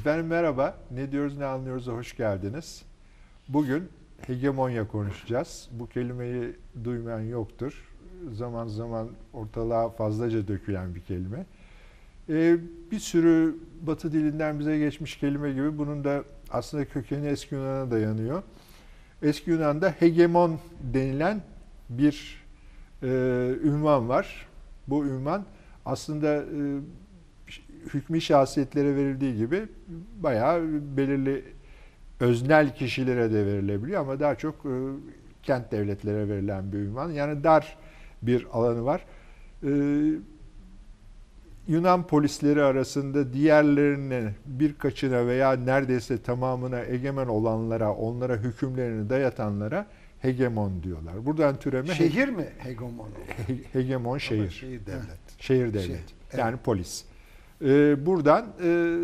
Efendim merhaba. Ne diyoruz ne anlıyoruz hoş geldiniz. Bugün hegemonya konuşacağız. Bu kelimeyi duymayan yoktur. Zaman zaman ortalığa fazlaca dökülen bir kelime. Ee, bir sürü Batı dilinden bize geçmiş kelime gibi bunun da aslında kökeni eski Yunan'a dayanıyor. Eski Yunan'da hegemon denilen bir e, ünvan var. Bu ünvan aslında e, hükmü şahsiyetlere verildiği gibi bayağı belirli öznel kişilere de verilebiliyor ama daha çok e, kent devletlere verilen bir ünvan. Yani dar bir alanı var. E, Yunan polisleri arasında diğerlerine birkaçına veya neredeyse tamamına egemen olanlara, onlara hükümlerini dayatanlara hegemon diyorlar. Buradan türeme şehir mi hegemon? He, hegemon şehir. Şehir devlet. Şehir devlet. Şehir, evet. Yani polis. Ee, buradan e,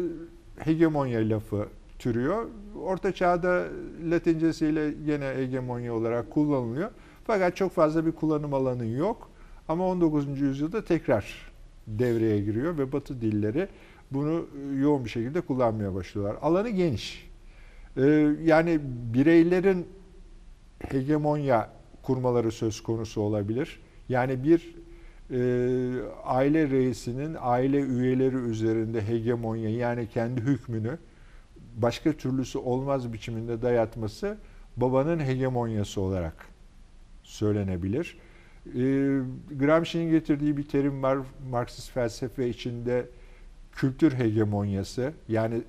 hegemonya lafı türüyor. Orta Çağ'da Latincesiyle yine hegemonya olarak kullanılıyor. Fakat çok fazla bir kullanım alanı yok. Ama 19. yüzyılda tekrar devreye giriyor ve Batı dilleri bunu yoğun bir şekilde kullanmaya başlıyorlar. Alanı geniş. Ee, yani bireylerin hegemonya kurmaları söz konusu olabilir. Yani bir e, aile reisinin aile üyeleri üzerinde hegemonya yani kendi hükmünü başka türlüsü olmaz biçiminde dayatması babanın hegemonyası olarak söylenebilir. E, Gramsci'nin getirdiği bir terim var Marksist felsefe içinde kültür hegemonyası yani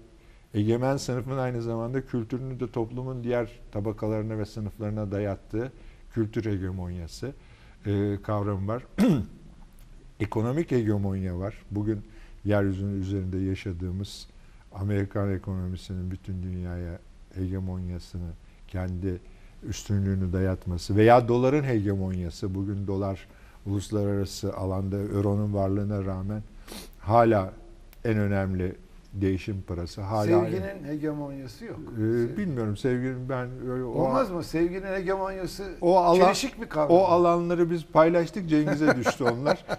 egemen sınıfın aynı zamanda kültürünü de toplumun diğer tabakalarına ve sınıflarına dayattığı kültür hegemonyası e, kavramı var. ekonomik hegemonya var. Bugün yeryüzünün üzerinde yaşadığımız Amerikan ekonomisinin bütün dünyaya hegemonyasını, kendi üstünlüğünü dayatması veya doların hegemonyası. Bugün dolar uluslararası alanda euronun varlığına rağmen hala en önemli değişim parası. Hala Sevginin hegemonyası yok. Ee, bilmiyorum sevginin ben öyle Olmaz o, mı? Sevginin hegemonyası o alan, çelişik bir kavram. O alanları biz paylaştık Cengiz'e düştü onlar.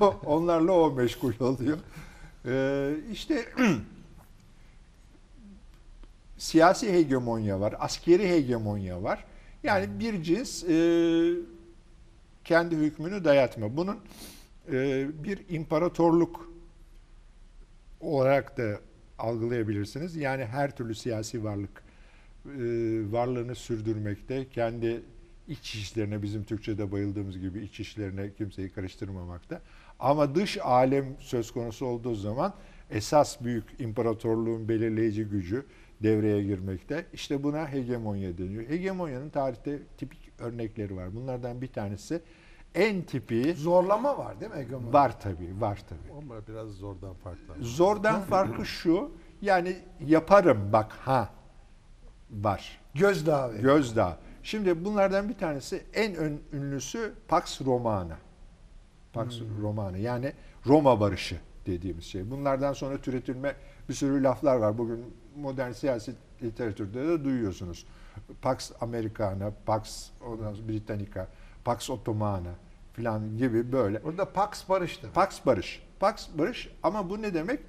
Onlarla o meşgul oluyor. Ee, işte siyasi hegemonya var, askeri hegemonya var. Yani bir cins e, kendi hükmünü dayatma. Bunun e, bir imparatorluk olarak da algılayabilirsiniz. Yani her türlü siyasi varlık e, varlığını sürdürmekte, kendi iç işlerine bizim Türkçe'de bayıldığımız gibi iç işlerine kimseyi karıştırmamakta. Ama dış alem söz konusu olduğu zaman esas büyük imparatorluğun belirleyici gücü devreye girmekte. İşte buna hegemonya deniyor. Hegemonyanın tarihte tipik örnekleri var. Bunlardan bir tanesi en tipi zorlama var değil mi hegemonya? Var tabii, var tabii. Ama biraz zordan farklı. Zordan farkı şu. Yani yaparım bak ha var. Gözdağı. Gözdağı. Şimdi bunlardan bir tanesi en ön, ünlüsü Pax Romana. Pax hmm. Romana yani Roma barışı dediğimiz şey. Bunlardan sonra türetilme bir sürü laflar var. Bugün modern siyasi literatürde de duyuyorsunuz. Pax Americana, Pax Britannica, Pax Ottomana filan gibi böyle. Burada Pax barış demek. Pax barış. Pax barış ama bu ne demek?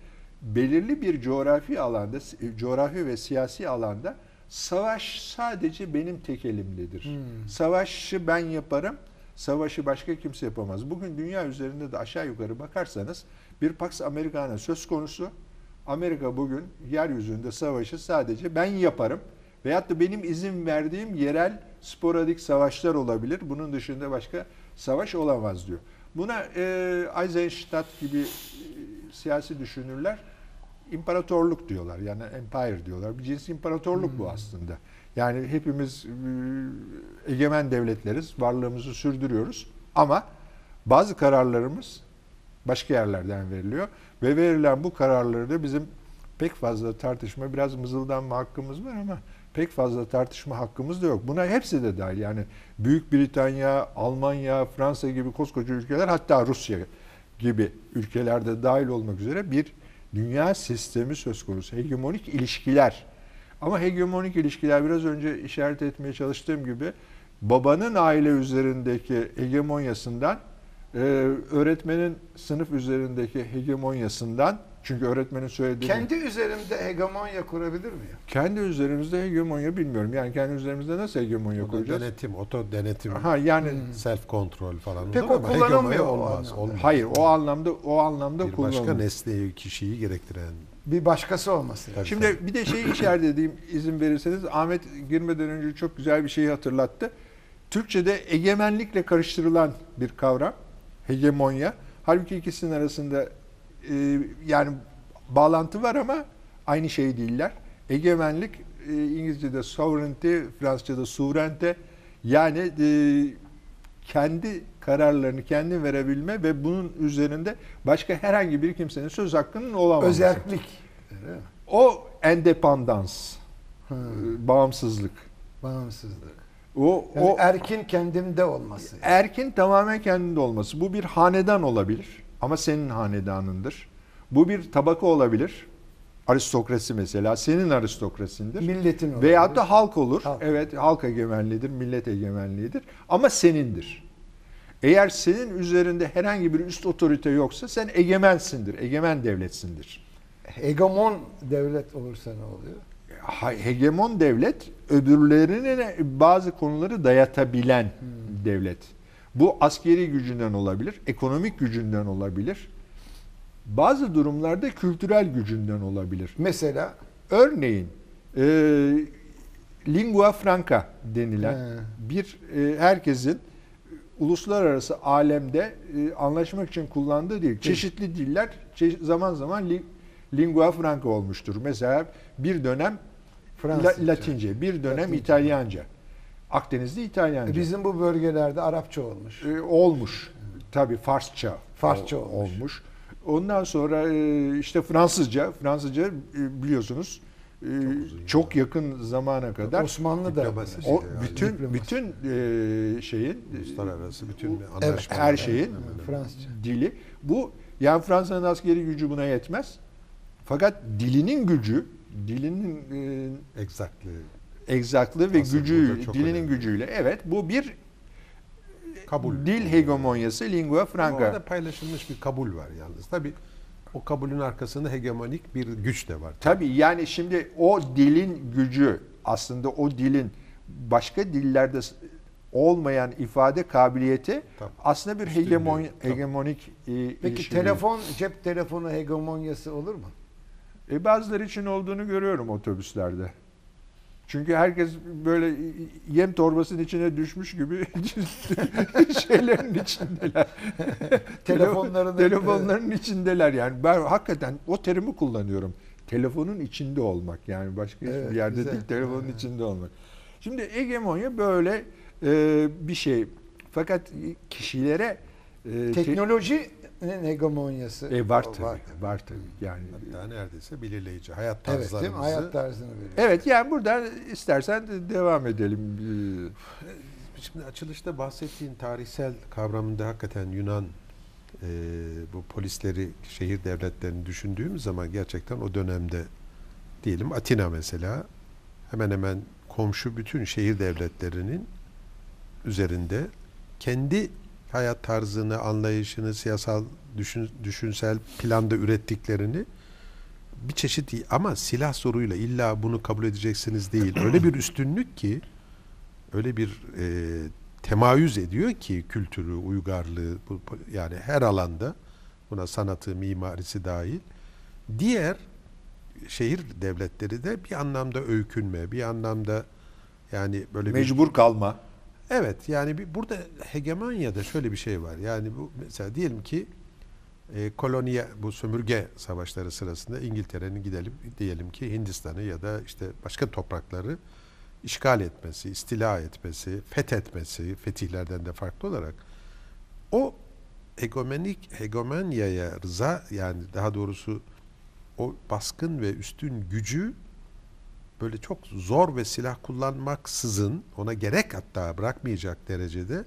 Belirli bir coğrafi alanda, coğrafi ve siyasi alanda savaş sadece benim tek elimdedir. Hmm. Savaşı ben yaparım, savaşı başka kimse yapamaz. Bugün dünya üzerinde de aşağı yukarı bakarsanız bir Pax Americana söz konusu. Amerika bugün yeryüzünde savaşı sadece ben yaparım. Veyahut da benim izin verdiğim yerel sporadik savaşlar olabilir. Bunun dışında başka savaş olamaz diyor. Buna e, Eisenstadt gibi e, siyasi düşünürler imparatorluk diyorlar. Yani empire diyorlar. Bir cins imparatorluk hmm. bu aslında. Yani hepimiz e, egemen devletleriz. Varlığımızı sürdürüyoruz. Ama bazı kararlarımız başka yerlerden veriliyor. Ve verilen bu kararları da bizim pek fazla tartışma, biraz mızıldanma hakkımız var ama pek fazla tartışma hakkımız da yok. Buna hepsi de dahil. Yani Büyük Britanya, Almanya, Fransa gibi koskoca ülkeler hatta Rusya gibi ülkelerde dahil olmak üzere bir dünya sistemi söz konusu. Hegemonik ilişkiler. Ama hegemonik ilişkiler biraz önce işaret etmeye çalıştığım gibi babanın aile üzerindeki hegemonyasından, e, öğretmenin sınıf üzerindeki hegemonyasından Çünkü öğretmenin söylediği Kendi üzerinde hegemonya kurabilir mi? ya? kendi üzerimizde hegemonya bilmiyorum. Yani kendi üzerimizde nasıl hegemonya kuracağız? denetim, oto denetim, Ha yani self kontrol falan Pek o kullanılmıyor o olmaz. olmaz. hayır o anlamda o anlamda bir başka kullanılıyor. nesneyi, kişiyi gerektiren. Bir başkası olması. Tabii, Şimdi bir de şey içeride dediğim izin verirseniz Ahmet girmeden önce çok güzel bir şeyi hatırlattı. Türkçe'de egemenlikle karıştırılan bir kavram. Hegemonya. Halbuki ikisinin arasında e, yani bağlantı var ama aynı şey değiller. Egemenlik e, İngilizce'de sovereignty, Fransızca'da souveraineté yani e, kendi kararlarını kendi verebilme ve bunun üzerinde başka herhangi bir kimsenin söz hakkının olamaması. Özellik. O endependans, e, bağımsızlık. bağımsızlık. O Yani o erkin kendimde olması. erkin tamamen kendinde olması. Bu bir hanedan olabilir ama senin hanedanındır. Bu bir tabaka olabilir. Aristokrasi mesela senin aristokrasindir. Milletin olabilir. Veyahut da halk olur. Halk. Evet halk egemenliğidir, millet egemenliğidir. Ama senindir. Eğer senin üzerinde herhangi bir üst otorite yoksa sen egemensindir, egemen devletsindir. Hegemon devlet olursa ne oluyor? Hegemon devlet öbürlerine bazı konuları dayatabilen devlet. Bu askeri gücünden olabilir, ekonomik gücünden olabilir. Bazı durumlarda kültürel gücünden olabilir. Mesela Örneğin e, lingua franca denilen He. bir e, herkesin uluslararası alemde e, anlaşmak için kullandığı dil. Çeşitli diller çe- zaman zaman li- lingua franca olmuştur. Mesela bir dönem Fransızca. La- Latince, bir dönem Latince. İtalyanca. Akdeniz'de İtalyanca. E, bizim bu bölgelerde Arapça olmuş. E, olmuş. Tabii Farsça. Farsça ol- olmuş. Ondan sonra e, işte Fransızca. Fransızca e, biliyorsunuz e, çok yakın zamana kadar Osmanlı da o yani. bütün Diplomasi. bütün e, şeyin Uluslararası bütün Evet, anlaşmalar. her şeyin Fransızca. dili bu yani Fransa'nın askeri gücü buna yetmez. Fakat dilinin gücü, dilinin e, Exactly. Egzaklığı ve Asıl gücü, dilinin önemli. gücüyle evet bu bir Kabul. dil hegemonyası lingua franca. Orada paylaşılmış bir kabul var yalnız. Tabii o kabulün arkasında hegemonik bir güç de var. Tabii yani şimdi o dilin gücü aslında o dilin başka dillerde olmayan ifade kabiliyeti Tabii. aslında bir hegemon, hegemonik e, Peki telefon, cep telefonu hegemonyası olur mu? E, bazıları için olduğunu görüyorum otobüslerde. Çünkü herkes böyle yem torbasının içine düşmüş gibi şeylerin içindeler. Telefonlarının- telefonların içindeler yani. Ben hakikaten o terimi kullanıyorum. Telefonun içinde olmak yani başka hiçbir Evet, yerde güzel. değil telefonun Evet. içinde olmak. Şimdi hegemonya böyle e, bir şey. Fakat kişilere e, te- Teknolojinin hegemonyası e, var tabii. Var. Var, tabii. Yani Hatta neredeyse belirleyici. Hayat Evet değil tarzlarımızı. mi? Hayat tarzını veriyor. Evet yani buradan istersen de devam edelim. Ee, Şimdi açılışta bahsettiğin tarihsel kavramında hakikaten Yunan e, bu polisleri, şehir devletlerini düşündüğümüz zaman gerçekten o dönemde diyelim Atina mesela hemen hemen komşu bütün şehir devletlerinin üzerinde kendi hayat tarzını, anlayışını, siyasal düşün, düşünsel planda ürettiklerini bir çeşit ama silah soruyla illa bunu kabul edeceksiniz değil. Öyle bir üstünlük ki öyle bir e, temayüz ediyor ki kültürü, uygarlığı bu, yani her alanda buna sanatı, mimarisi dahil. Diğer şehir devletleri de bir anlamda öykünme, bir anlamda yani böyle bir Mecbur kalma. Evet yani bir, burada hegemonyada şöyle bir şey var. Yani bu mesela diyelim ki e, koloniye bu sömürge savaşları sırasında İngiltere'nin gidelim diyelim ki Hindistan'ı ya da işte başka toprakları işgal etmesi, istila etmesi, fethetmesi, fetihlerden de farklı olarak o hegemonik hegemonyaya rıza yani daha doğrusu o baskın ve üstün gücü böyle çok zor ve silah kullanmaksızın ona gerek hatta bırakmayacak derecede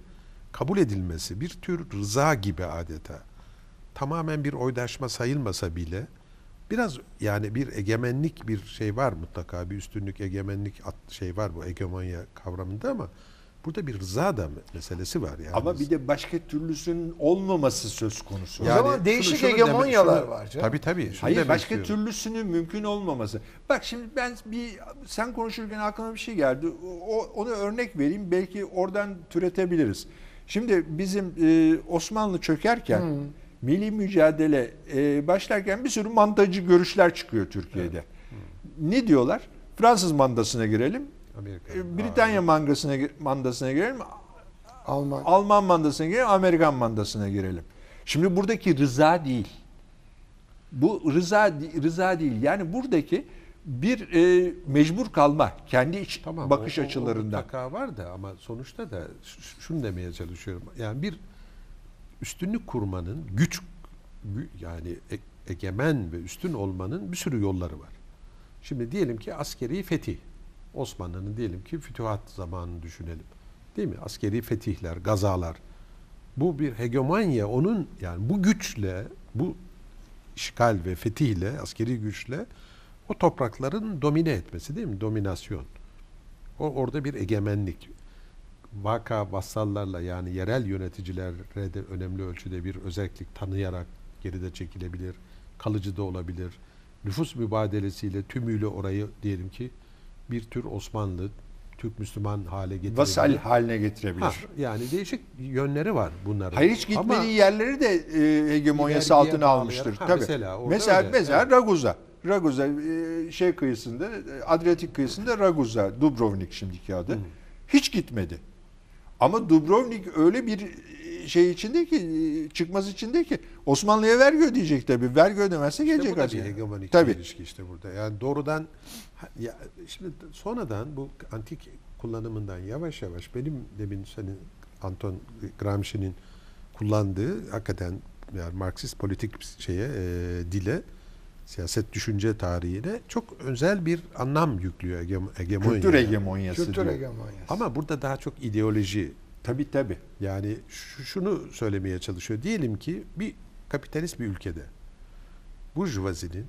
kabul edilmesi bir tür rıza gibi adeta. Tamamen bir oydaşma sayılmasa bile biraz yani bir egemenlik bir şey var mutlaka bir üstünlük egemenlik şey var bu hegemonya kavramında ama Burada bir rıza da meselesi var yani. Ama bir de başka türlüsünün olmaması söz konusu. O zaman değişik hegemonyalar var canım. Tabii tabii. Şunu Hayır başka istiyorum. türlüsünün mümkün olmaması. Bak şimdi ben bir sen konuşurken aklıma bir şey geldi. O, onu örnek vereyim belki oradan türetebiliriz. Şimdi bizim e, Osmanlı çökerken milli mücadele e, başlarken bir sürü mandacı görüşler çıkıyor Türkiye'de. Ne diyorlar? Fransız mandasına girelim. Amerika. e, Britanya mandasına mandasına girelim. Alman. Alman mandasına girelim, Amerikan mandasına girelim. Şimdi buradaki rıza değil. Bu rıza rıza değil. Yani buradaki bir e, mecbur kalma kendi iç Tamam, bakış o- o- açılarından. mutlaka var da ama sonuçta da şunu demeye çalışıyorum. Yani bir üstünlük kurmanın güç gü- yani e- egemen ve üstün olmanın bir sürü yolları var. Şimdi diyelim ki askeri fetih. Osmanlı'nın diyelim ki fütühat zamanını düşünelim. Değil mi? Askeri fetihler, gazalar. Bu bir hegemonya onun yani bu güçle, bu işgal ve fetihle, askeri güçle o toprakların domine etmesi değil mi? Dominasyon. O orada bir egemenlik. Vaka vassallarla yani yerel yöneticilere de önemli ölçüde bir özellik tanıyarak geride çekilebilir. Kalıcı da olabilir. Nüfus mübadelesiyle tümüyle orayı diyelim ki bir tür Osmanlı, Türk Müslüman hale getirebilir. Vasal haline getirebilir. Ha, yani değişik yönleri var bunların. Hayır hiç gitmediği Ama- yerleri de e, hegemonyası altına almıştır. Ha, Tabii. mesela mesela öyle, mesela evet. Raguza. Raguza e, şey kıyısında Adriyatik kıyısında Raguza, Dubrovnik şimdiki adı. Hiç gitmedi. Ama Dubrovnik öyle bir şey içinde ki çıkmaz içinde ki Osmanlı'ya vergi ödeyecek tabii. Vergi ödemezse İşte gelecek bu da bir aslında. hegemonik Tabii. ilişki işte burada. Yani doğrudan ya şimdi sonradan bu antik kullanımından yavaş yavaş benim demin senin Anton Gramsci'nin kullandığı hakikaten yani Marksist politik şeye e, dile siyaset düşünce tarihine çok özel bir anlam yüklüyor hegem- hegemonya. Kültür hegemonyası Kültür hegemonyası. Ama burada daha çok ideoloji Tabii tabii. yani şu- şunu söylemeye çalışıyor. Diyelim ki bir kapitalist bir ülkede burjuvazinin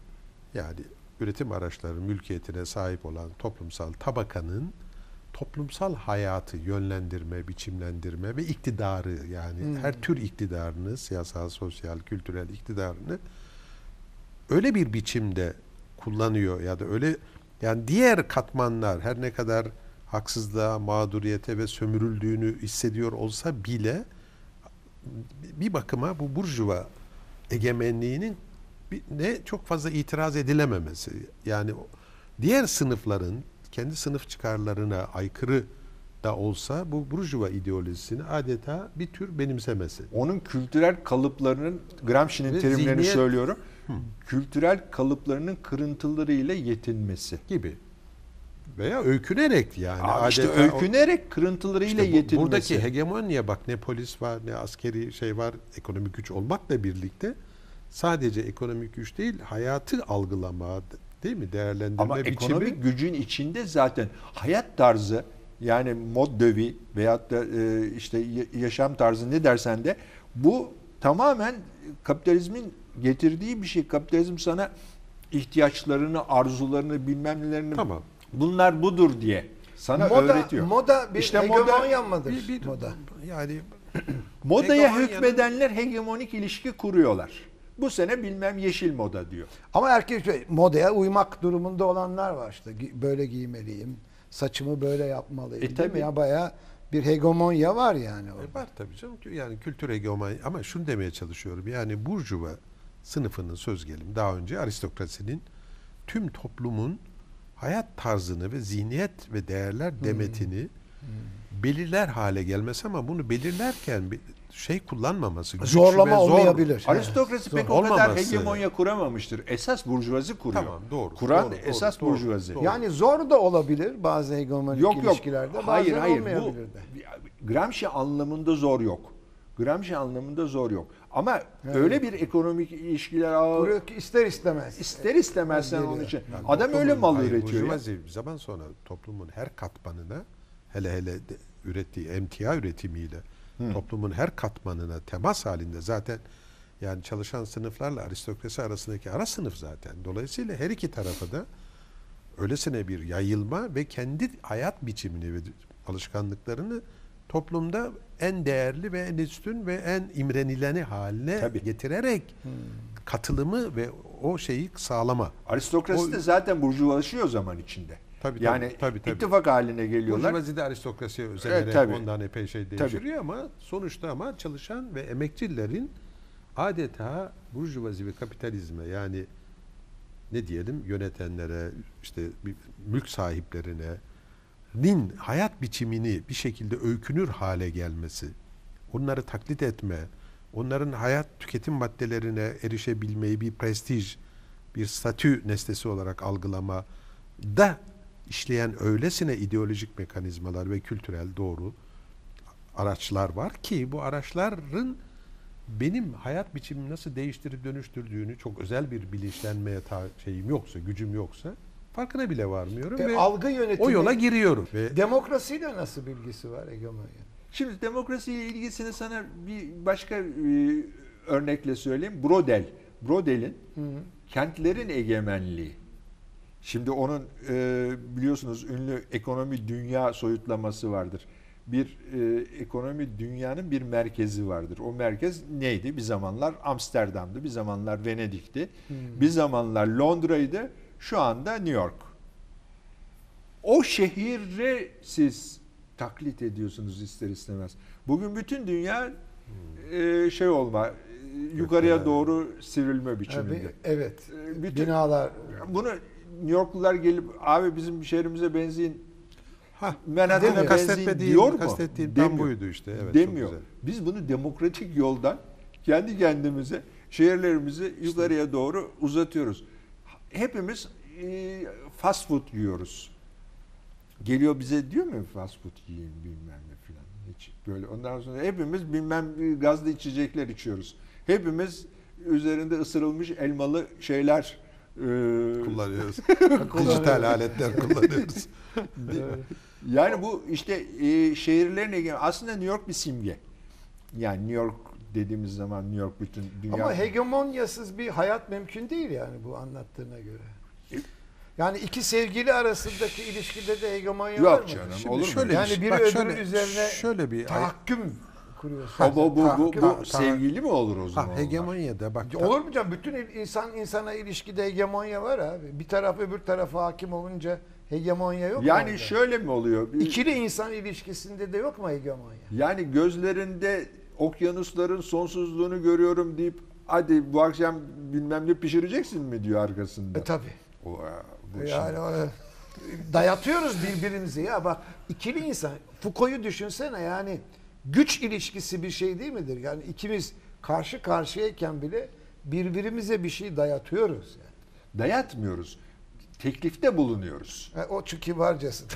yani üretim araçları mülkiyetine sahip olan toplumsal tabakanın toplumsal hayatı yönlendirme, biçimlendirme ve iktidarı yani Hmm. her tür iktidarını, siyasal, sosyal, kültürel iktidarını öyle bir biçimde kullanıyor ya da öyle yani diğer katmanlar her ne kadar haksızlığa, mağduriyete ve sömürüldüğünü hissediyor olsa bile bir bakıma bu burjuva egemenliğinin ne çok fazla itiraz edilememesi. Yani diğer sınıfların kendi sınıf çıkarlarına aykırı da olsa bu burjuva ideolojisini adeta bir tür benimsemesi. Onun kültürel kalıplarının Gramsci'nin Ve terimlerini zihniyet- söylüyorum. Kültürel kalıplarının kırıntılarıyla yetinmesi. gibi. Veya öykünerek yani. Abi işte adeta o- öykünerek kırıntılarıyla İşte bu- yetinmesi. buradaki hegemonya bak ne polis var ne askeri şey var ekonomik güç olmakla birlikte sadece ekonomik güç değil hayatı algılama değil mi değerlendirme Ama biçimi ekonomik gücün içinde zaten hayat tarzı yani mod dövi veyahut da e, işte ya- yaşam tarzı ne dersen de bu tamamen kapitalizmin getirdiği bir şey. Kapitalizm sana ihtiyaçlarını, arzularını, bilmem nelerini tamam. Bunlar budur diye sana moda, öğretiyor. Moda bir İşte moda- hegemonya mıdır? Bir, bir- moda. yani Modaya hükmedenler hegemonik ilişki kuruyorlar. Bu sene bilmem yeşil moda diyor. Ama erkek şey, modaya uymak durumunda olanlar var işte. Böyle giymeliyim, saçımı böyle yapmalıyım. E, tabii. Ya bayağı bir hegemonya var yani orada. E, var tabii canım yani kültür hegemonya ama şunu demeye çalışıyorum yani burjuva sınıfının söz gelimi daha önce aristokrasinin tüm toplumun hayat tarzını ve zihniyet ve değerler demetini belirler hale gelmesi ama bunu belirlerken bir şey kullanmaması Zorlama zor- olmayabilir. Aristokrasi Zor. pek o kadar Olmaması. hegemonya kuramamıştır. Esas burjuvazi kuruyor. Tamam, doğru, Kuran doğru, esas doğru, burjuvazi. doğru. Yani zor da olabilir bazı hegemonik Yok yok. ilişkilerde. Bazen Hayır hayır. Bu. Gramsci anlamında zor yok. Gramsci anlamında zor yok. Ama Evet. öyle bir ekonomik ilişkiler ağı ister istemez. ister istemez sen onun için. Yani Adam toplumun- öyle mal hayır, üretiyor. burjuvazi bir zaman sonra toplumun her katmanına hele hele de ürettiği emtia üretimiyle toplumun her katmanına temas halinde zaten yani çalışan sınıflarla aristokrasi arasındaki ara sınıf zaten. Dolayısıyla her iki tarafa da öylesine bir yayılma ve kendi hayat biçimini ve alışkanlıklarını toplumda en değerli ve en üstün ve en imrenileni haline Tabii. getirerek katılımı ve o şeyi sağlama. Aristokrasi O- de zaten burjuvalaşıyor zaman içinde. Tabii, tabii, yani tabii, tabii. ittifak haline geliyorlar. Burjuvazide aristokrasiye özenerek Evet, tabii. ondan epey şey değiştiriyor ama sonuçta ama çalışan ve emekçilerin adeta burjuvazi ve kapitalizme yani ne diyelim yönetenlere işte mülk sahiplerine nin hayat biçimini bir şekilde öykünür hale gelmesi, onları taklit etme, onların hayat tüketim maddelerine erişebilmeyi bir prestij, bir statü nesnesi olarak algılama da işleyen öylesine ideolojik mekanizmalar ve kültürel doğru araçlar var ki bu araçların benim hayat biçimimi nasıl değiştirip dönüştürdüğünü çok özel bir bilinçlenmeye şeyim yoksa, gücüm yoksa farkına bile varmıyorum E, ve algı yönetimi o yola giriyorum. Ve demokrasiyle nasıl bilgisi var hegemonya? Şimdi demokrasiyle ilgisini sana bir başka e, örnekle söyleyeyim. Brodel. Brodel'in kentlerin egemenliği. Şimdi onun e, biliyorsunuz ünlü ekonomi dünya soyutlaması vardır. Bir e, ekonomi dünyanın bir merkezi vardır. O merkez neydi? Bir zamanlar Amsterdam'dı, bir zamanlar Venedik'ti, bir zamanlar Londra'ydı, şu anda New York. O şehri siz taklit ediyorsunuz ister istemez. Bugün bütün dünya e, şey olma, yukarıya doğru sivrilme biçiminde. evet. E, bütün- Binalar. Bunu New Yorklular gelip abi bizim şehrimize benzeyin ha, Manhattan'a kastetmediğim, diyor mu? kastettiğim tam Demiyor. buydu işte. Evet, Demiyor. Biz bunu demokratik yoldan kendi kendimize şehirlerimizi yukarıya doğru uzatıyoruz. Hepimiz e, fast food yiyoruz. Geliyor bize diyor mu fast food yiyin bilmem ne filan. Hiç böyle ondan sonra hepimiz bilmem e, gazlı içecekler içiyoruz. Hepimiz üzerinde ısırılmış elmalı şeyler e, kullanıyoruz. Dijital aletler kullanıyoruz. Yani bu işte e, şehirlerin aslında New York bir simge. Yani New York dediğimiz zaman New York bütün dünya. Ama hegemonyasız bir hayat mümkün değil yani bu anlattığına göre. Yani iki sevgili arasındaki ilişkide de hegemonya var Yok mı? canım, Şimdi olur mu? şöyle Yani bir şey- biri bak öbürü şöyle- üzerine şöyle bir tahakküm kuruyorsun. Ha, bu, bu, bu, bu sevgili mi olur o zaman? ha, onlar? hegemonyada bak Olur mu canım? Bütün insan insana ilişkide hegemonya var abi. Bir taraf öbür tarafa hakim olunca hegemonya yok mu Yani şöyle mi oluyor? Bir- İkili insan ilişkisinde de yok mu hegemonya? Yani gözlerinde okyanusların sonsuzluğunu görüyorum deyip hadi bu akşam bilmem ne pişireceksin mi diyor arkasında. E tabi. Bu Yani o, dayatıyoruz birbirimizi ya bak ikili insan Foucault'u düşünsene yani güç ilişkisi bir şey değil midir? Yani ikimiz karşı karşıyayken bile birbirimize bir şey dayatıyoruz yani. dayatmıyoruz. Teklifte bulunuyoruz. Ha, o çünkü kibarcası.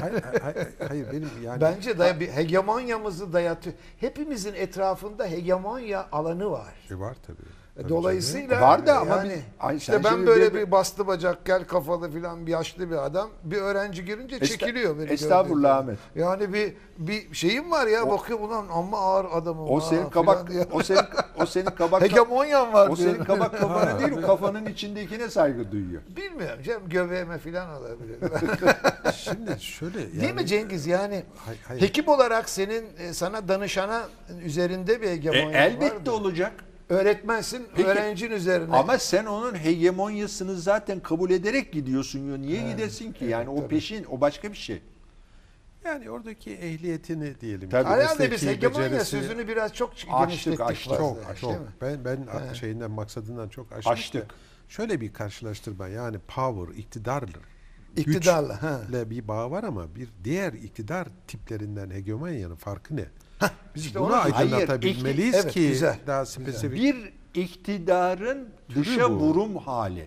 hayır, hayır, hayır, benim yani Bence day bir hegemonyamızı dayatıyor. Hepimizin etrafında hegemonya alanı var. E var tabii. Tabii Dolayısıyla Var da ama yani bir- işte ben böyle bir- bir bastı bacak gel kafalı filan bir yaşlı bir adam bir öğrenci girince Esta- çekiliyor beni Estağfurullah Ahmet. Yani bir bir şeyim var ya O- bakıyor ulan amma ağır adamım. O senin kabak o senin o senin kabak Hegemonyam var o senin kabak kafanı değil o kafanın içindekine saygı duyuyor. Bilmiyorum canım göbeğime filan olabilir. Şimdi şöyle yani, Değil mi Cengiz yani Hay- hayır. hekim olarak senin e, sana danışana üzerinde bir E, hegemonya elbette vardır. olacak. Öğretmensin Peki, öğrencin üzerine. Ama sen onun hegemonyasını zaten kabul ederek gidiyorsun. ya. Niye gidesin ki? Yani o tabii. peşin o başka bir şey. Yani oradaki ehliyetini diyelim. Tabii. Herhalde biz hegemonya becerisi- sözünü biraz çok Açtık, genişlettik açtık. çok değil çok. mi? Ben ben Evet. şeyinden maksadından çok aşmıştı. Açtık. Şöyle bir karşılaştırma yani power, iktidarlı. İktidarla. Ha. güçle bir bağ var ama bir diğer iktidar tiplerinden hegemonyanın farkı ne? Biz işte bunu aydınlatabilmeliyiz Hayır, ki evet, güzel, daha spesifik. Bir iktidarın dışa bu. vurum hali.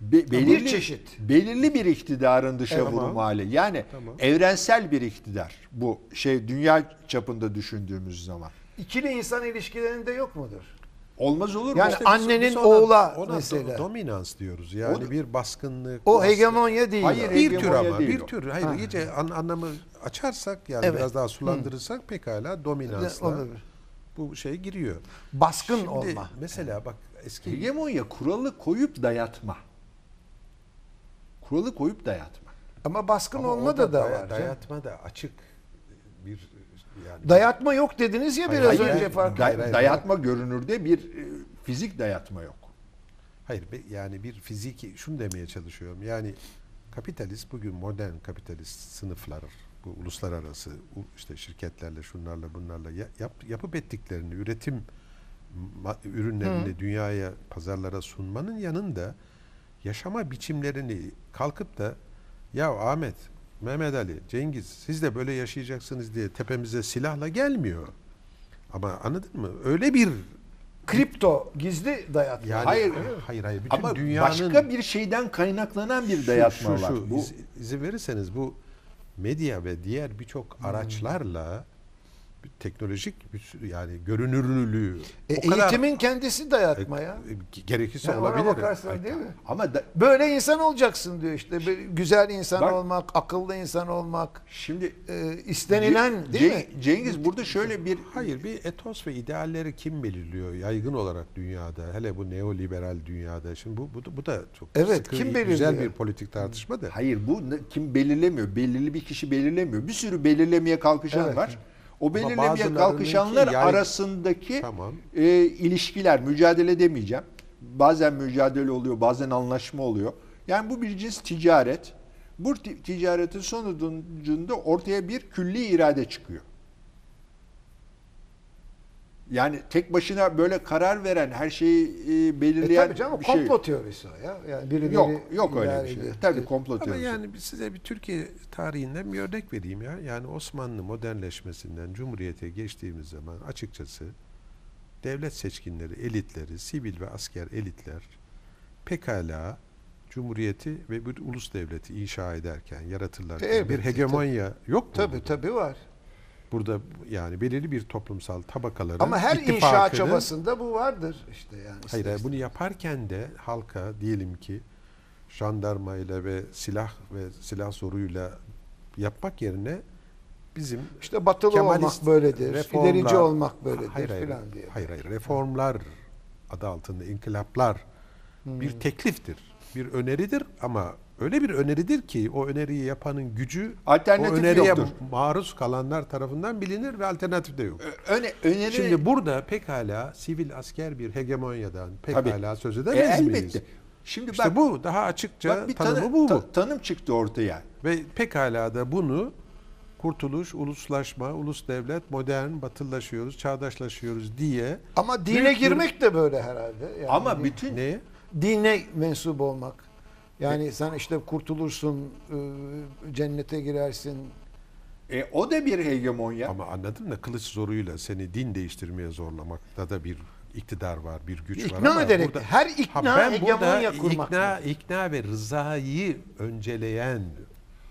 Be- belirli, çeşit. Belirli bir iktidarın dışa Evet. vurum Tamam. hali. Yani Tamam. evrensel bir iktidar. Bu şey dünya çapında düşündüğümüz zaman. İkili insan ilişkilerinde yok mudur? Olmaz olur mu? Yani İşte annenin biz ona- oğula ona mesela. do- dominans diyoruz. Yani O- bir baskınlık. O hegemonya değil. Hayır, bir tür ama değil bir o. tür. Hayır Ha. iyice an- anlamı açarsak yani Evet. biraz daha sulandırırsak pekala dominansla Olabilir. bu şey giriyor. Baskın Şimdi olma. mesela bak eski Hegemonya kuralı koyup dayatma. Kuralı koyup dayatma. Ama baskın Ama olma da da daya- var. Dayatma da açık. Yani Dayatma yok dediniz ya Hayır, biraz hayır, önce hayır. fark Day- Hayır, hayır. dayatma görünürde bir e, fizik dayatma yok. Hayır yani bir fiziki şunu demeye çalışıyorum. Yani kapitalist bugün modern kapitalist sınıflar bu uluslararası işte şirketlerle şunlarla bunlarla ya- yap, yapıp ettiklerini üretim ürünlerini dünyaya pazarlara sunmanın yanında yaşama biçimlerini kalkıp da ya Ahmet, Mehmet Ali, Cengiz siz de böyle yaşayacaksınız diye tepemize silahla gelmiyor. Ama anladın mı? Öyle bir Kripto gizli dayatma. yani Hayır. hayır hayır bütün Ama dünyanın başka bir şeyden kaynaklanan bir şu- dayatma şu, var. şu, Bu iz- izin verirseniz bu medya ve diğer birçok Hmm. araçlarla teknolojik bir yani görünürlülüğü E, o kadar eğitimin kendisi dayatma ya. e, gerekirse Ya ona olabilir. bakarsan Ay, değil mi? ama da- Böyle insan olacaksın diyor işte. Böyle güzel insan Bak- olmak, akıllı insan olmak, şimdi e, istenilen değil Ce- mi? Cengiz burada şöyle bir Hayır bir etos ve idealleri kim belirliyor yaygın olarak dünyada hele bu neoliberal dünyada şimdi bu bu, da- bu da çok Evet, sıkı, kim güzel belirliyor? bir politik tartışma da. Hayır bu kim belirlemiyor? Belirli bir kişi belirlemiyor. Bir sürü belirlemeye kalkışan Evet. var. O belirlemeye kalkışanlar yay- arasındaki Tamam. e, ilişkiler, mücadele demeyeceğim. Bazen mücadele oluyor, bazen anlaşma oluyor. Yani bu bir cins ticaret. Bu ti- ticaretin sonucunda ortaya bir külli irade çıkıyor. Yani tek başına böyle karar veren, her şeyi e, E, belirleyen tabii canım bir şey komplo teorisi o ya. Yani birileri yok. Yok öyle bir şey. ediyor. Tabii komplo Ama teorisi. yani bir- size bir Türkiye tarihinden bir örnek vereyim ya. Yani Osmanlı modernleşmesinden Cumhuriyete geçtiğimiz zaman açıkçası devlet seçkinleri, elitleri, sivil ve asker elitler pekala Cumhuriyeti ve bir ulus devleti inşa ederken, yaratırlarken Elbette, bir hegemonya yok mu? Tabii burada? tabii var. Burada yani belirli bir toplumsal tabakaların Ama her inşa çabasında bu vardır işte yani. Hayır, hayır, bunu yaparken de halka diyelim ki jandarmayla ve silah ve silah zoruyla yapmak yerine bizim İşte batılı Kemalist olmak böyledir, reformlar- ilerici olmak böyledir hayır, hayır, filan diye. Hayır hayır reformlar adı altında inkılaplar Hmm. bir tekliftir. Bir öneridir ama öyle bir öneridir ki o öneriyi yapanın gücü Alternatif o öneriye yoktur. maruz kalanlar tarafından bilinir ve alternatif de yok. Öne, öneri Şimdi burada pekala sivil asker bir hegemonyadan pekala Tabii. söz E, edemeyiz miyiz? elbette. Şimdi İşte bak, bu daha açıkça bak bir tanımı tanı- bu ta- tanım çıktı ortaya. Ve pekala da bunu kurtuluş, uluslaşma, ulus devlet, modern, batılılaşıyoruz, çağdaşlaşıyoruz diye Ama dine Büyük bir- girmek de böyle herhalde. Yani Ama bütün ne? dine mensup olmak. Yani sen işte kurtulursun, e, cennete girersin. e, o da bir hegemonya. Ama anladın mı? Kılıç zoruyla seni din değiştirmeye zorlamakta da bir iktidar var, bir güç var. İkna ama ederek burada- her Ha, ikna ben hegemonya burada kurmak. ikna, ikna ve rızayı önceleyen,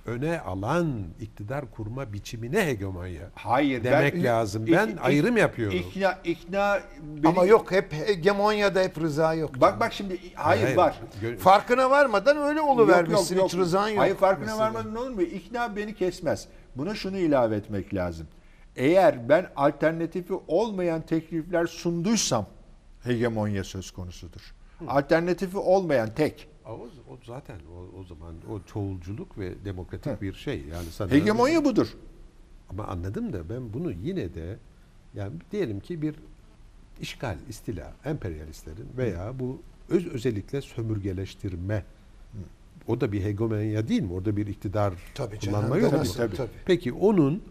öne alan iktidar kurma biçimine hegemonya. Hayır demek ben, lazım. Ben ik- ayrım yapıyorum. İkna, ikna beni- Ama yok hep hegemonyada hep rıza yok. Bak bak şimdi hayır, var. Gö- Farkına varmadan öyle oluvermişsin. Hiç rızan yok. Hayır farkına mesela. varmadın ne olur mu? İkna beni kesmez. Buna şunu ilave etmek lazım. Eğer ben alternatifi olmayan teklifler sunduysam hegemonya söz konusudur. Alternatifi olmayan tek. O, o zaten o, o zaman o çoğulculuk ve demokratik bir şey. Yani sana Hegemonya budur. Ama anladım da ben bunu yine de yani diyelim ki bir işgal, istila, emperyalistlerin veya bu öz özellikle sömürgeleştirme o da bir hegemonya değil mi? Orada bir iktidar Tabii kullanma yok mu? Tabii. tabii. Peki onun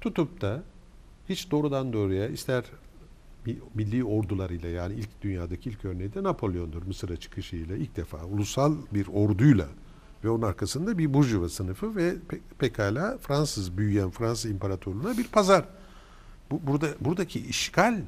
tutup da hiç doğrudan doğruya ister milli ordularıyla yani ilk dünyadaki ilk örneği de Napolyon'dur Mısır'a çıkışıyla ilk defa ulusal bir orduyla ve onun arkasında bir burjuva sınıfı ve pe- pekala Fransız büyüyen Fransız İmparatorluğu'na bir pazar. Bu, burada buradaki işgal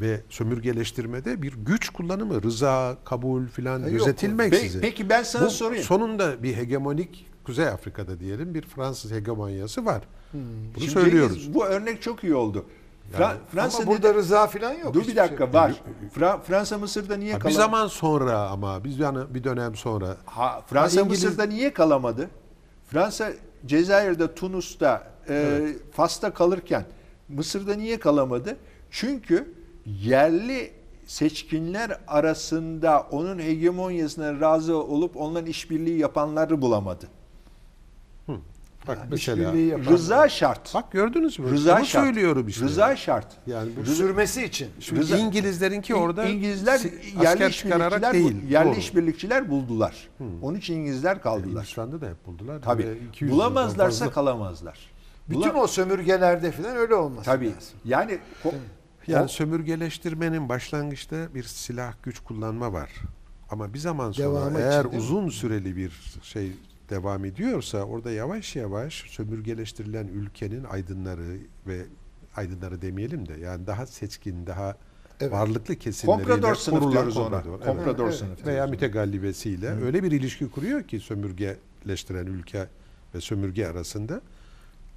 ve sömürgeleştirmede bir güç kullanımı, rıza, kabul filan E gözetilmeksizin. Pe- peki ben sana Bu sorayım. Sonunda bir hegemonik Kuzey Afrika'da diyelim bir Fransız hegemonyası var. Bunu Şimdi söylüyoruz. Bu örnek çok iyi oldu. Fra- Yani- Fransa Ama burada rıza falan yok. Dur bir dakika şey. var. Fra- Fransa Mısır'da niye Ha, bir kalamadı? zaman sonra ama biz yani bir dönem sonra Ha, Fransa Ha, İngiliz- Mısır'da niye kalamadı? Fransa Cezayir'de, Tunus'ta, e, Fas'ta kalırken Mısır'da niye kalamadı? Çünkü yerli seçkinler arasında onun hegemonyasına razı olup onların işbirliği yapanları bulamadı. Bak mesela İşbirliği yapan- Rıza şart. bak gördünüz mü? Rıza Onu şart. söylüyorum işte. Rıza şart. yani bu sürmesi için. Şimdi Rıza- İngilizlerinki orada İngilizler yerli işbirlikçiler, değil. yerli Doğru. işbirlikçiler buldular. Onun için İngilizler kaldılar. Hindistan'da da hep buldular. Tabii. Ve 200 yıldan Bulamazlarsa fazla- kalamazlar. Bütün Bula- o sömürgelerde falan öyle olması Tabii. lazım. Yani Yani o- sömürgeleştirmenin başlangıçta bir silah güç kullanma var. Ama bir zaman sonra Devamı eğer için uzun süreli bir şey devam ediyorsa orada yavaş yavaş sömürgeleştirilen ülkenin aydınları ve aydınları demeyelim de yani daha seçkin, daha Evet. varlıklı kesimleriyle komprador sınıf kurulan diyoruz ona. komprador, evet. Komprador Evet. sınıf. veya mütegallibesiyle öyle bir ilişki kuruyor ki sömürgeleştiren ülke ve sömürge arasında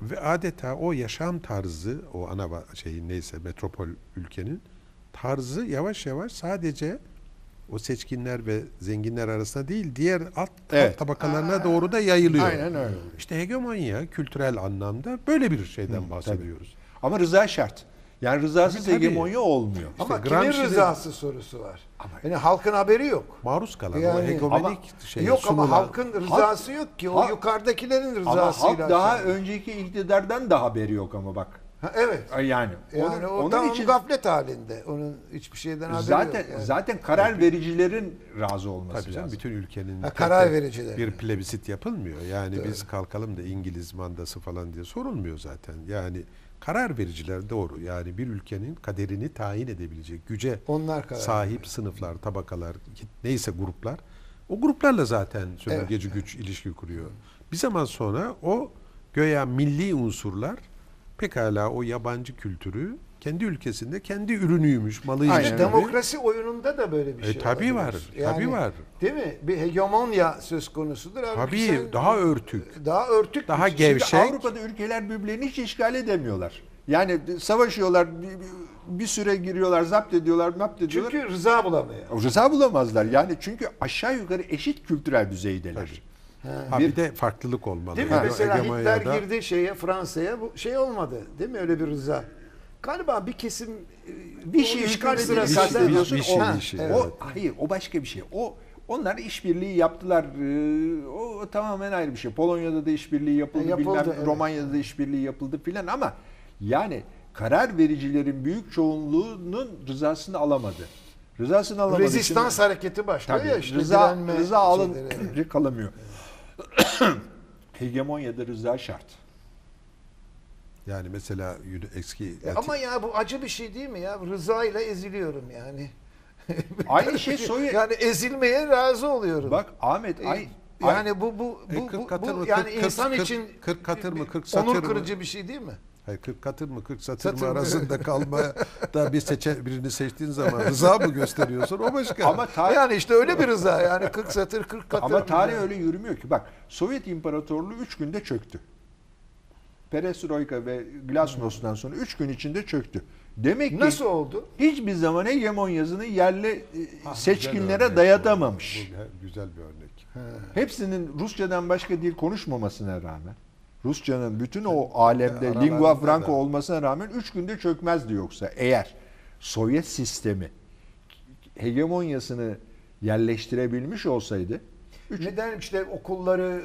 ve adeta o yaşam tarzı o ana şeyin neyse metropol ülkenin tarzı yavaş yavaş sadece o seçkinler ve zenginler arasında değil diğer alt, alt Evet. tabakalarına doğru da yayılıyor. Aynen öyle. İşte hegemonya kültürel anlamda böyle bir şeyden bahsediyoruz. Ama rıza şart. Yani rızasız Tabii, tabii. hegemonya olmuyor. Ama İşte kimin rızası sorusu var. Yani halkın haberi yok. Maruz kalan o Yani- hegemonik Ama- şey yok ama sunulan- halkın rızası yok ki. O halk- yukarıdakilerin Ama rızasıyla. halk daha önceki iktidardan da haberi yok ama bak. Ha, evet. Yani, Yani onun, o onun tamam için gaflet halinde. Onun hiçbir şeyden haberi zaten yok. yani. zaten karar vericilerin razı olması Tabii canım lazım. bütün ülkenin Ha, karar vericiler. bir plebisit yapılmıyor. Yani biz kalkalım da İngiliz mandası falan diye sorulmuyor zaten. Yani karar vericiler doğru. Yani bir ülkenin kaderini tayin edebilecek güce Onlar karar sahip sınıflar, tabakalar, neyse gruplar o gruplarla zaten sömürgeci güç ilişki kuruyor. Bir zaman sonra o göya milli unsurlar pekala o yabancı kültürü kendi ülkesinde kendi ürünüymüş, malıymış Aynen gibi. Demokrasi oyununda da böyle bir E, şey tabii olabilir. var, tabii var. Değil mi? Bir hegemonya söz konusudur. Halbuki Tabii sen- daha örtük. daha örtük Daha bir gevşek. Şimdi Avrupa'da ülkeler birbirlerini hiç işgal edemiyorlar. Yani savaşıyorlar, bir, süre giriyorlar, zapt ediyorlar, mapt ediyorlar. Çünkü rıza bulamıyor. Rıza bulamazlar. Yani çünkü aşağı yukarı eşit kültürel düzeydeler. Ha, bir, Bir- de farklılık olmalı. Değil mi? Yani Mesela Hitler girdi şeye Fransa'ya bu şey olmadı. Değil mi? Öyle bir rıza. Galiba bir kesim e, Bir o şey işgal sırasında kastediyorsun. Bir şey, o, bir şey, o, evet. hayır o başka bir şey. O onlar işbirliği yaptılar. Ee, O tamamen ayrı bir şey. Polonya'da da işbirliği yapıldı, E, yapıldı, bilmem evet. Romanya'da da işbirliği yapıldı filan ama yani karar vericilerin büyük çoğunluğunun rızasını alamadı. Rızasını alamadı. rezistans hareketi başlıyor Tabii, ya işte rıza, rıza alın kalamıyor. Hegemonyada rıza şart. Yani mesela eski E ama ya bu acı bir şey değil mi ya? Rıza ile eziliyorum yani. Aynı şey Sovyet. Yani ezilmeye razı oluyorum. Bak Ahmet E, ay, yani bu bu E, bu, kırk bu, bu mı, yani kırk- kırk- insan kırk- için kırk katır mı, bir- kırk bir satır onur mı? kırıcı bir şey değil mi? Hayır 40 katır mı 40 satır Satır mı arasında kalmaya da bir seçe birini seçtiğin zaman rıza mı gösteriyorsun o başka. ama tarih Yani işte öyle bir rıza yani 40 satır 40 katır. Ama tarih öyle yürümüyor ki. Bak Sovyet İmparatorluğu 3 günde çöktü. Perestroika ve Glasnos'tan sonra 3 gün içinde çöktü. Demek ki Nasıl oldu? hiçbir zaman hegemonyasını yerli e, Ah, seçkinlere güzel dayatamamış. bu. Bu güzel bir örnek. Hepsinin Rusçadan başka dil konuşmamasına rağmen Rusçanın bütün o alemde aralarında lingua franca da. olmasına rağmen 3 günde çökmezdi yoksa eğer Sovyet sistemi hegemonyasını yerleştirebilmiş olsaydı üç- Neden işte okulları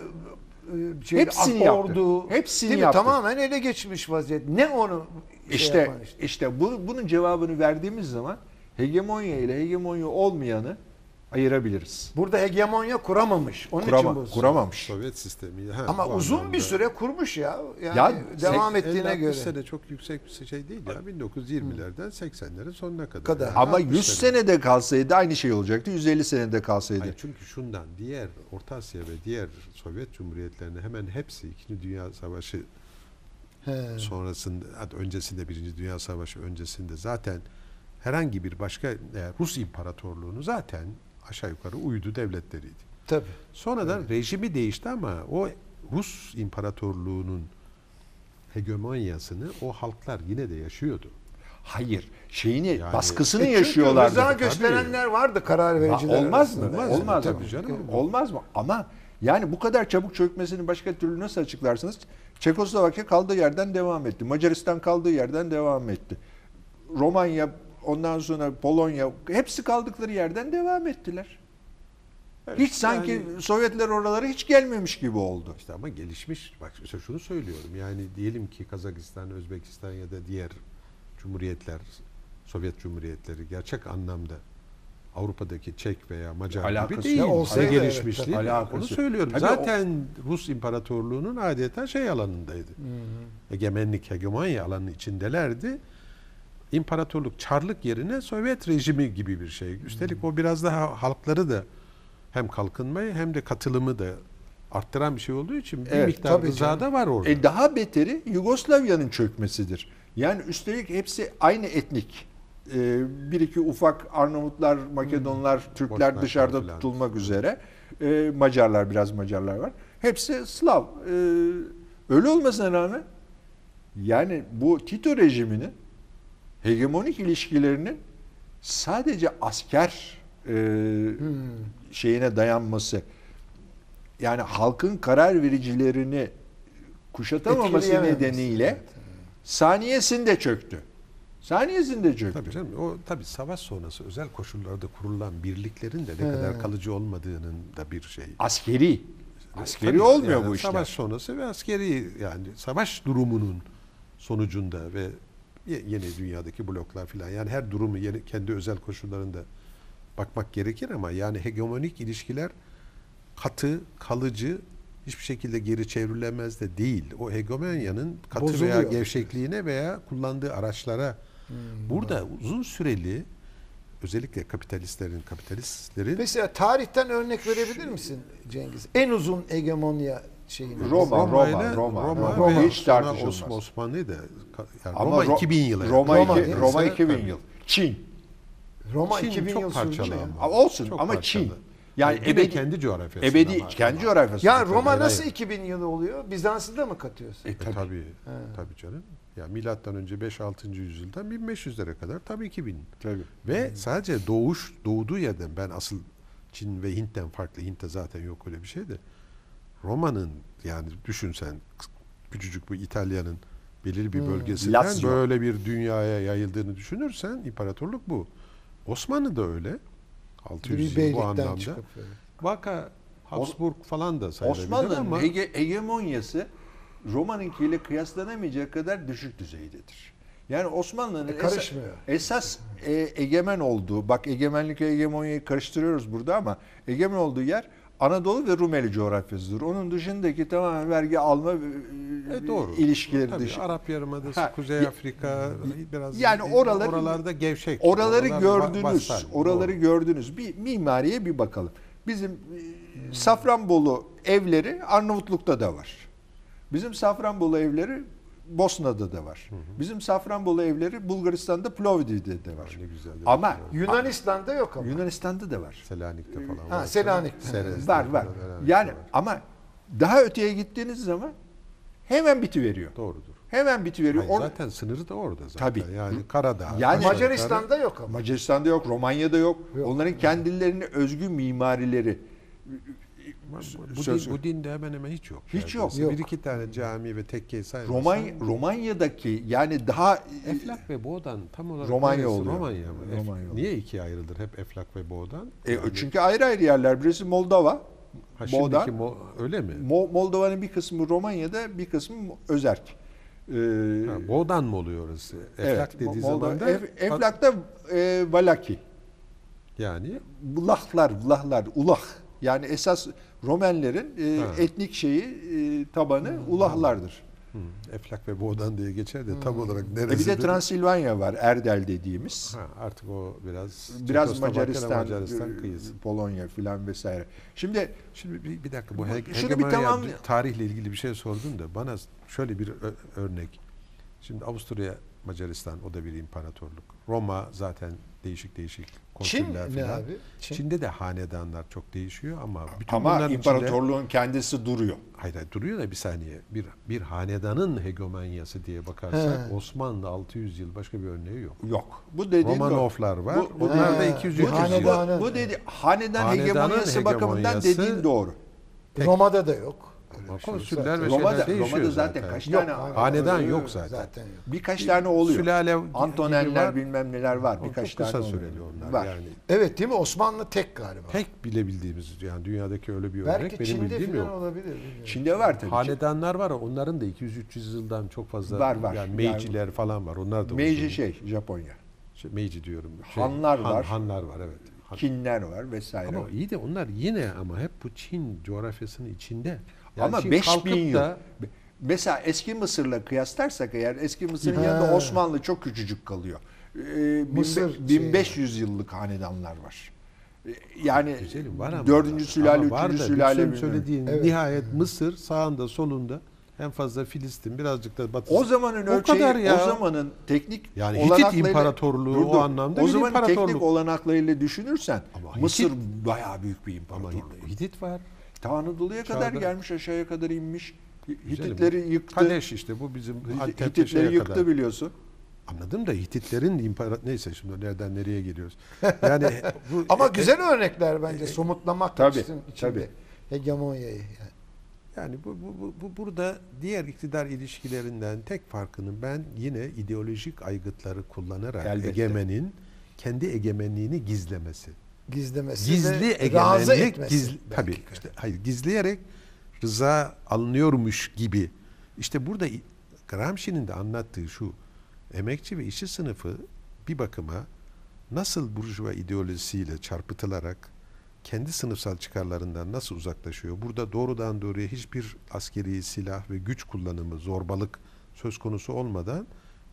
e, şey, Hepsini ak- yaptı. ordu, Hepsini değil mi? yaptı. Tamamen ele geçmiş vaziyet. Ne onu şey İşte işte, işte. bu, bunun cevabını verdiğimiz zaman hegemonya ile hegemonya olmayanı ayırabiliriz. Burada hegemonya kuramamış. Onun Kurama- için bu. kuramamış. Sovyet sistemi. Ha, Ama uzun anlamda. bir süre kurmuş ya. Yani Ya, devam Sek- ettiğine 50-60 göre. sene çok yüksek bir şey değil ya. 1920'lerden 80'lerin sonuna kadar. Kadar. Yani Ama 60 100 senede kalsaydı aynı şey olacaktı. 150 senede kalsaydı. Hayır, çünkü şundan diğer Orta Asya ve diğer Sovyet Cumhuriyetlerinin hemen hepsi 2. Dünya Savaşı He. sonrasında öncesinde Birinci Dünya Savaşı öncesinde zaten herhangi bir başka Rus İmparatorluğunu zaten aşağı yukarı uydu devletleriydi. Tabii. Sonradan rejimi değişti ama o Rus İmparatorluğu'nun hegemonyasını o halklar yine de yaşıyordu. Hayır. Şeyini Yani- baskısını E çünkü yaşıyorlardı. Rıza gösterenler vardı karar Ha, vericiler Olmaz mı? arasında. Olmaz mı? Olmaz mı? Tabii canım. Olmaz mı? Ama yani bu kadar çabuk çökmesini başka türlü nasıl açıklarsınız? Çekoslovakya kaldığı yerden devam etti. Macaristan kaldığı yerden devam etti. Romanya, ondan sonra Polonya hepsi kaldıkları yerden devam ettiler. Evet, hiç sanki yani- Sovyetler oralara hiç gelmemiş gibi oldu. İşte ama gelişmiş. Bak işte şunu söylüyorum. Yani diyelim ki Kazakistan, Özbekistan ya da diğer cumhuriyetler, Sovyet cumhuriyetleri gerçek anlamda Avrupa'daki Çek veya Macar Alakası gibi değil. yok. Ne Olsaydı gelişmişliği. evet. Alakası Onu söylüyorum. Tabii o- Zaten Rus İmparatorluğu'nun adeta şey alanındaydı. Egemenlik, hegemonya alanının içindelerdi. İmparatorluk, çarlık yerine Sovyet rejimi gibi bir şey. Üstelik o biraz daha halkları da hem kalkınmayı hem de katılımı da arttıran bir şey olduğu için bir Evet, miktar rıza da var orada. E daha beteri Yugoslavya'nın çökmesidir. Yani üstelik hepsi aynı etnik. Ee, bir iki ufak Arnavutlar, Makedonlar, Türkler Bosnaklar dışarıda filan. tutulmak üzere. Ee, Macarlar biraz Macarlar var. Hepsi Slav. Ee, öyle olmasına rağmen yani bu Tito rejiminin hegemonik ilişkilerinin sadece asker e, şeyine dayanması yani halkın karar vericilerini kuşatamaması nedeniyle evet. saniyesinde çöktü. Saniyesinde çöktü. Tabii canım o tabii savaş sonrası özel koşullarda kurulan birliklerin de ne He. kadar kalıcı olmadığının da bir şey. Askeri. Askeri Tabii olmuyor yani bu işler. Savaş sonrası ve askeri yani savaş durumunun sonucunda ve yeni dünyadaki bloklar filan yani her durumu yeni, kendi özel koşullarında bakmak gerekir ama yani hegemonik ilişkiler katı, kalıcı hiçbir şekilde geri çevrilemez de değil. O hegemonyanın katı veya Bozuluyor. gevşekliğine veya kullandığı araçlara burada uzun süreli özellikle kapitalistlerin kapitalistlerin Mesela tarihten örnek verebilir misin Cengiz? En uzun hegemonya şeyini. Roma, Roma, Roma, Roma, Roma, Roma. ve Hiç tartışılmaz. Osman, Osmanlı da yani Ama Roma Ro- 2000 yılı. Roma, Roma iki-? Roma Mesela 2000 tabii. yıl. Çin. Roma Çin 2000 çok yıl parçalı ama. Ama olsun Çok ama parçalı. Çin. Yani de ebedi, kendi coğrafyasında ebedi kendi coğrafyasında. Ya Roma Hayır, nasıl hayır. 2000 yılı oluyor? Bizans'ı da mı katıyorsun? E, E, tabii. tabii. Tabii canım. Ya milattan önce 5-6. yüzyıldan 1500'lere kadar tabii 2000. Tabii. Ve sadece doğuş doğduğu yerden ben asıl Çin ve Hint'ten farklı. Hint'te zaten yok öyle bir şey de. Roma'nın yani düşünsen küçücük bu İtalya'nın belirli bir bölgesinden Lazio. böyle bir dünyaya yayıldığını düşünürsen imparatorluk bu. Osmanlı da öyle. 600 Bir yıl bu anlamda. çıkıp. Vaka Habsburg falan da sayılabilir Osmanlı'nın ama hege- hegemonyası Roma'nınkiyle kıyaslanamayacak kadar düşük düzeydedir. Yani Osmanlı'nın E, esa- karışmıyor. esas e, egemen olduğu, bak egemenlik ve hegemonyayı karıştırıyoruz burada ama egemen olduğu yer Anadolu ve Rumeli coğrafyasıdır. Onun dışındaki tamamen vergi alma e, E, doğru. ilişkileri Tabii, dışı. Arap Yarımadası, Ha, Kuzey Afrika biraz Yani oraları- oralarda gevşek. Oraları Oralar gördünüz. vassal. Oraları Doğru. gördünüz. Bir mimariye bir bakalım. Bizim e, Safranbolu evleri Arnavutluk'ta da var. Bizim Safranbolu evleri Bosna'da da var. Bizim Safranbolu evleri Bulgaristan'da Plovdiv'de de var. Ne güzel. Ama Yunanistan'da yok ama. Yunanistan'da da var. Selanik'te falan Ha, var. Selanik'te. Serez'de Var var. Yani var. ama daha öteye gittiğiniz zaman hemen bitiveriyor. doğrudur. Hemen bitiveriyor. Hayır, On- zaten sınırı da orada zaten. Tabii. Yani Karadağ. Yani- Macaristan'da yok ama. Macaristan'da yok, Romanya'da yok. Yok. Onların kendilerine özgü mimarileri. Bu, Söz- din, bu dinde hemen hemen hiç yok. Hiç yok. Yok. Bir iki tane cami ve tekke saymazsan. Romanya, Romanya'daki yani daha Eflak ve Boğdan tam olarak Romanya neresi? oluyor. Romanya mı? Romanya. Niye ikiye ayrılır hep Eflak ve Boğdan? E, Yani- çünkü ayrı ayrı yerler. Birisi Moldova. ha, Boğdan. Mo- öyle mi? Mo- Moldova'nın bir kısmı Romanya'da, bir kısmı Özerk. Ee, Ha, Boğdan mı oluyor orası? Eflak evet, dediği Moldova. zaman da Ef- Eflak'ta e, Valaki. yani Bulahlar, Bulahlar, Ulah. Yani esas Romenlerin e, Ha. etnik şeyi, e, tabanı Ulahlardır. hı, Eflak ve Boğdan diye geçer de tam olarak E bir neresi? de Transilvanya var, Erdel dediğimiz. Ha, artık o biraz Biraz Macaristan, Macaristan e, kıyısı. Polonya filan vesaire. Şimdi Şimdi bir, bir dakika bu he- Şunu bir tamam- tarihle ilgili bir şey sordun da bana şöyle bir örnek. Şimdi Avusturya, Macaristan o da bir imparatorluk. Roma zaten değişik değişik Çin konsüller ne filan. abi? Çin. Çin'de de hanedanlar çok değişiyor ama bütün ama bunların içinde imparatorluğun kendisi duruyor. hayır, hayır, duruyor da bir saniye. Bir bir hanedanın hegemonyası diye bakarsak He. Osmanlı 600 yıl başka bir örneği yok. Yok. Bu dediğin Romanovlar var. Bu- bu- Onlar da He, 200 bu yıl. Bu, bu dedi hanedan Hanedanın hegemonyası bakımından hegemonyası- dediğin doğru. Tek- Roma'da da yok. Ama şey konsüller ve Roma'da, şeyler değişiyor Roma'da zaten, zaten. kaç Yok, tane aynen. Hanedan yok zaten. Zaten yok. birkaç tane oluyor. Sülale Antonenler var. bilmem neler var. Birkaç çok kısa tane süreli onlar Var. yani. Evet değil mi? Osmanlı tek galiba. Tek bilebildiğimiz yani dünyadaki öyle bir örnek Belki benim Çin'de bildiğim falan yok. olabilir. bilmiyorum. Çin'de var tabii. Hanedanlar var onların da 200-300 yıldan çok fazla Var, var. yani Yani- Meiciler falan var. Onlar da Meiji uzun. şey Japonya. Şey, Meiji diyorum. Hanlar Han- var. Hanlar var evet. Han- Kinler var vesaire. Ama iyi de onlar yine ama hep bu Çin coğrafyasının içinde. Ama Çin 5000 kalkıp yıl. da- Mesela eski Mısır'la kıyaslarsak eğer eski Mısır'ın yanında Osmanlı çok küçücük kalıyor. Ee, Mısır bin- şey 1500 yıllık hanedanlar var. Ee, Yani Güzelim var ama. dördüncü sülale, Ama var üçüncü da sülale söylediğin Evet. nihayet Mısır sağında solunda en fazla Filistin birazcık da batısı. O zamanın O ölçeği, kadar ya. o zamanın teknik Yani Hitit İmparatorluğu Dur, o anlamda o bir zamanın teknik olanaklarıyla düşünürsen Ama Mısır Hitit- bayağı büyük bir ama imparatorluk. Hitit var. Ta Anadolu'ya kadar Çağda- gelmiş aşağıya kadar inmiş. Güzelim. Hititleri yıktı. Kadeş işte bu bizim Antep'te Hititleri şeye yıktı kadar. biliyorsun. Anladım da Hititlerin imparator neyse şimdi nereden nereye geliyoruz. Yani bu Ama e- güzel örnekler bence somutlamak Tabii, için içinde. tabii. Hegemonyayı. Yani. Yani bu, bu, bu, bu burada diğer iktidar ilişkilerinden tek farkının ben yine ideolojik aygıtları kullanarak Elbette. egemenin kendi egemenliğini gizlemesi. Gizlemesi Gizli ve razı egemenlik etmesi. gizli, belki. tabii işte hayır gizleyerek rıza alınıyormuş gibi. İşte burada Gramsci'nin de anlattığı şu emekçi ve işçi sınıfı bir bakıma nasıl burjuva ideolojisiyle çarpıtılarak kendi sınıfsal çıkarlarından nasıl uzaklaşıyor? Burada doğrudan doğruya hiçbir askeri silah ve güç kullanımı, zorbalık söz konusu olmadan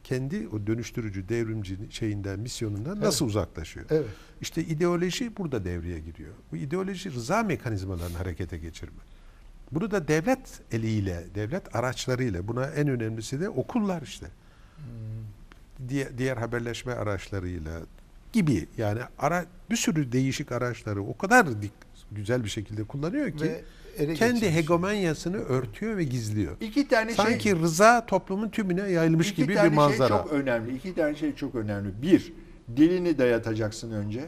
kendi o dönüştürücü, devrimci şeyinden, misyonundan nasıl uzaklaşıyor? Evet. İşte ideoloji burada devreye giriyor. Bu ideoloji rıza mekanizmalarını harekete geçirme. Bunu da devlet eliyle, devlet araçlarıyla, buna en önemlisi de okullar işte. Diğer, diğer haberleşme araçlarıyla gibi yani ara bir sürü değişik araçları o kadar dik- güzel bir şekilde kullanıyor ki kendi geçirmiş. hegemonyasını örtüyor ve gizliyor. İki tane Sanki şey rıza toplumun tümüne yayılmış iki gibi tane bir manzara. şey çok önemli. İki tane şey çok önemli. Bir, dilini dayatacaksın önce.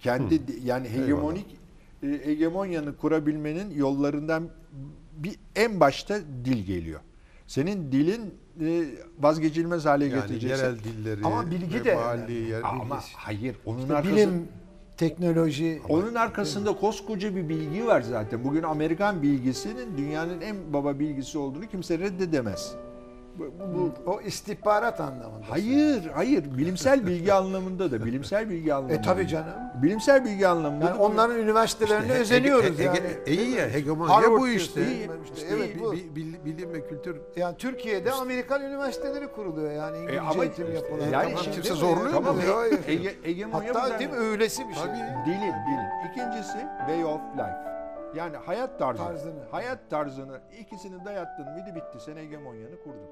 Kendi di- yani hegemonik e, hegemonyanı kurabilmenin yollarından bir en başta dil geliyor. Senin dilin e, vazgeçilmez hale yani getireceksin. yerel dilleri Ama bilgi de mahalli yer Ama hayır, onun İşte arkası bilim, teknoloji. onun arkasında koskoca bir bilgi var zaten. Bugün Amerikan bilgisinin dünyanın en baba bilgisi olduğunu kimse reddedemez. Bu, bu- o istihbarat anlamında. hayır, hayır. Bilimsel bilgi anlamında da, bilimsel bilgi anlamında. E tabi da. canım. Bilimsel bilgi anlamında. Yani da- onların üniversitelerine İşte özeniyoruz Ege- yani. Ege- iyi ya hegemonya bu işte. bilmem işte, İşte evet bu. bi- bil- bilim ve kültür Yani Türkiye'de Amerikan üniversiteleri kuruluyor yani İngilizce E ama eğitim yapılan. yani Tamam, kimse zorluyor Tamam, mu? e-. Ege, hegemonya Hatta değil mi öylesi bir şey. Dilin, dilin. İkincisi way of life. Yani hayat tarzı. Tarzını. Hayat tarzını ikisini dayattın mıydı bitti. Sen hegemonyanı kurdun.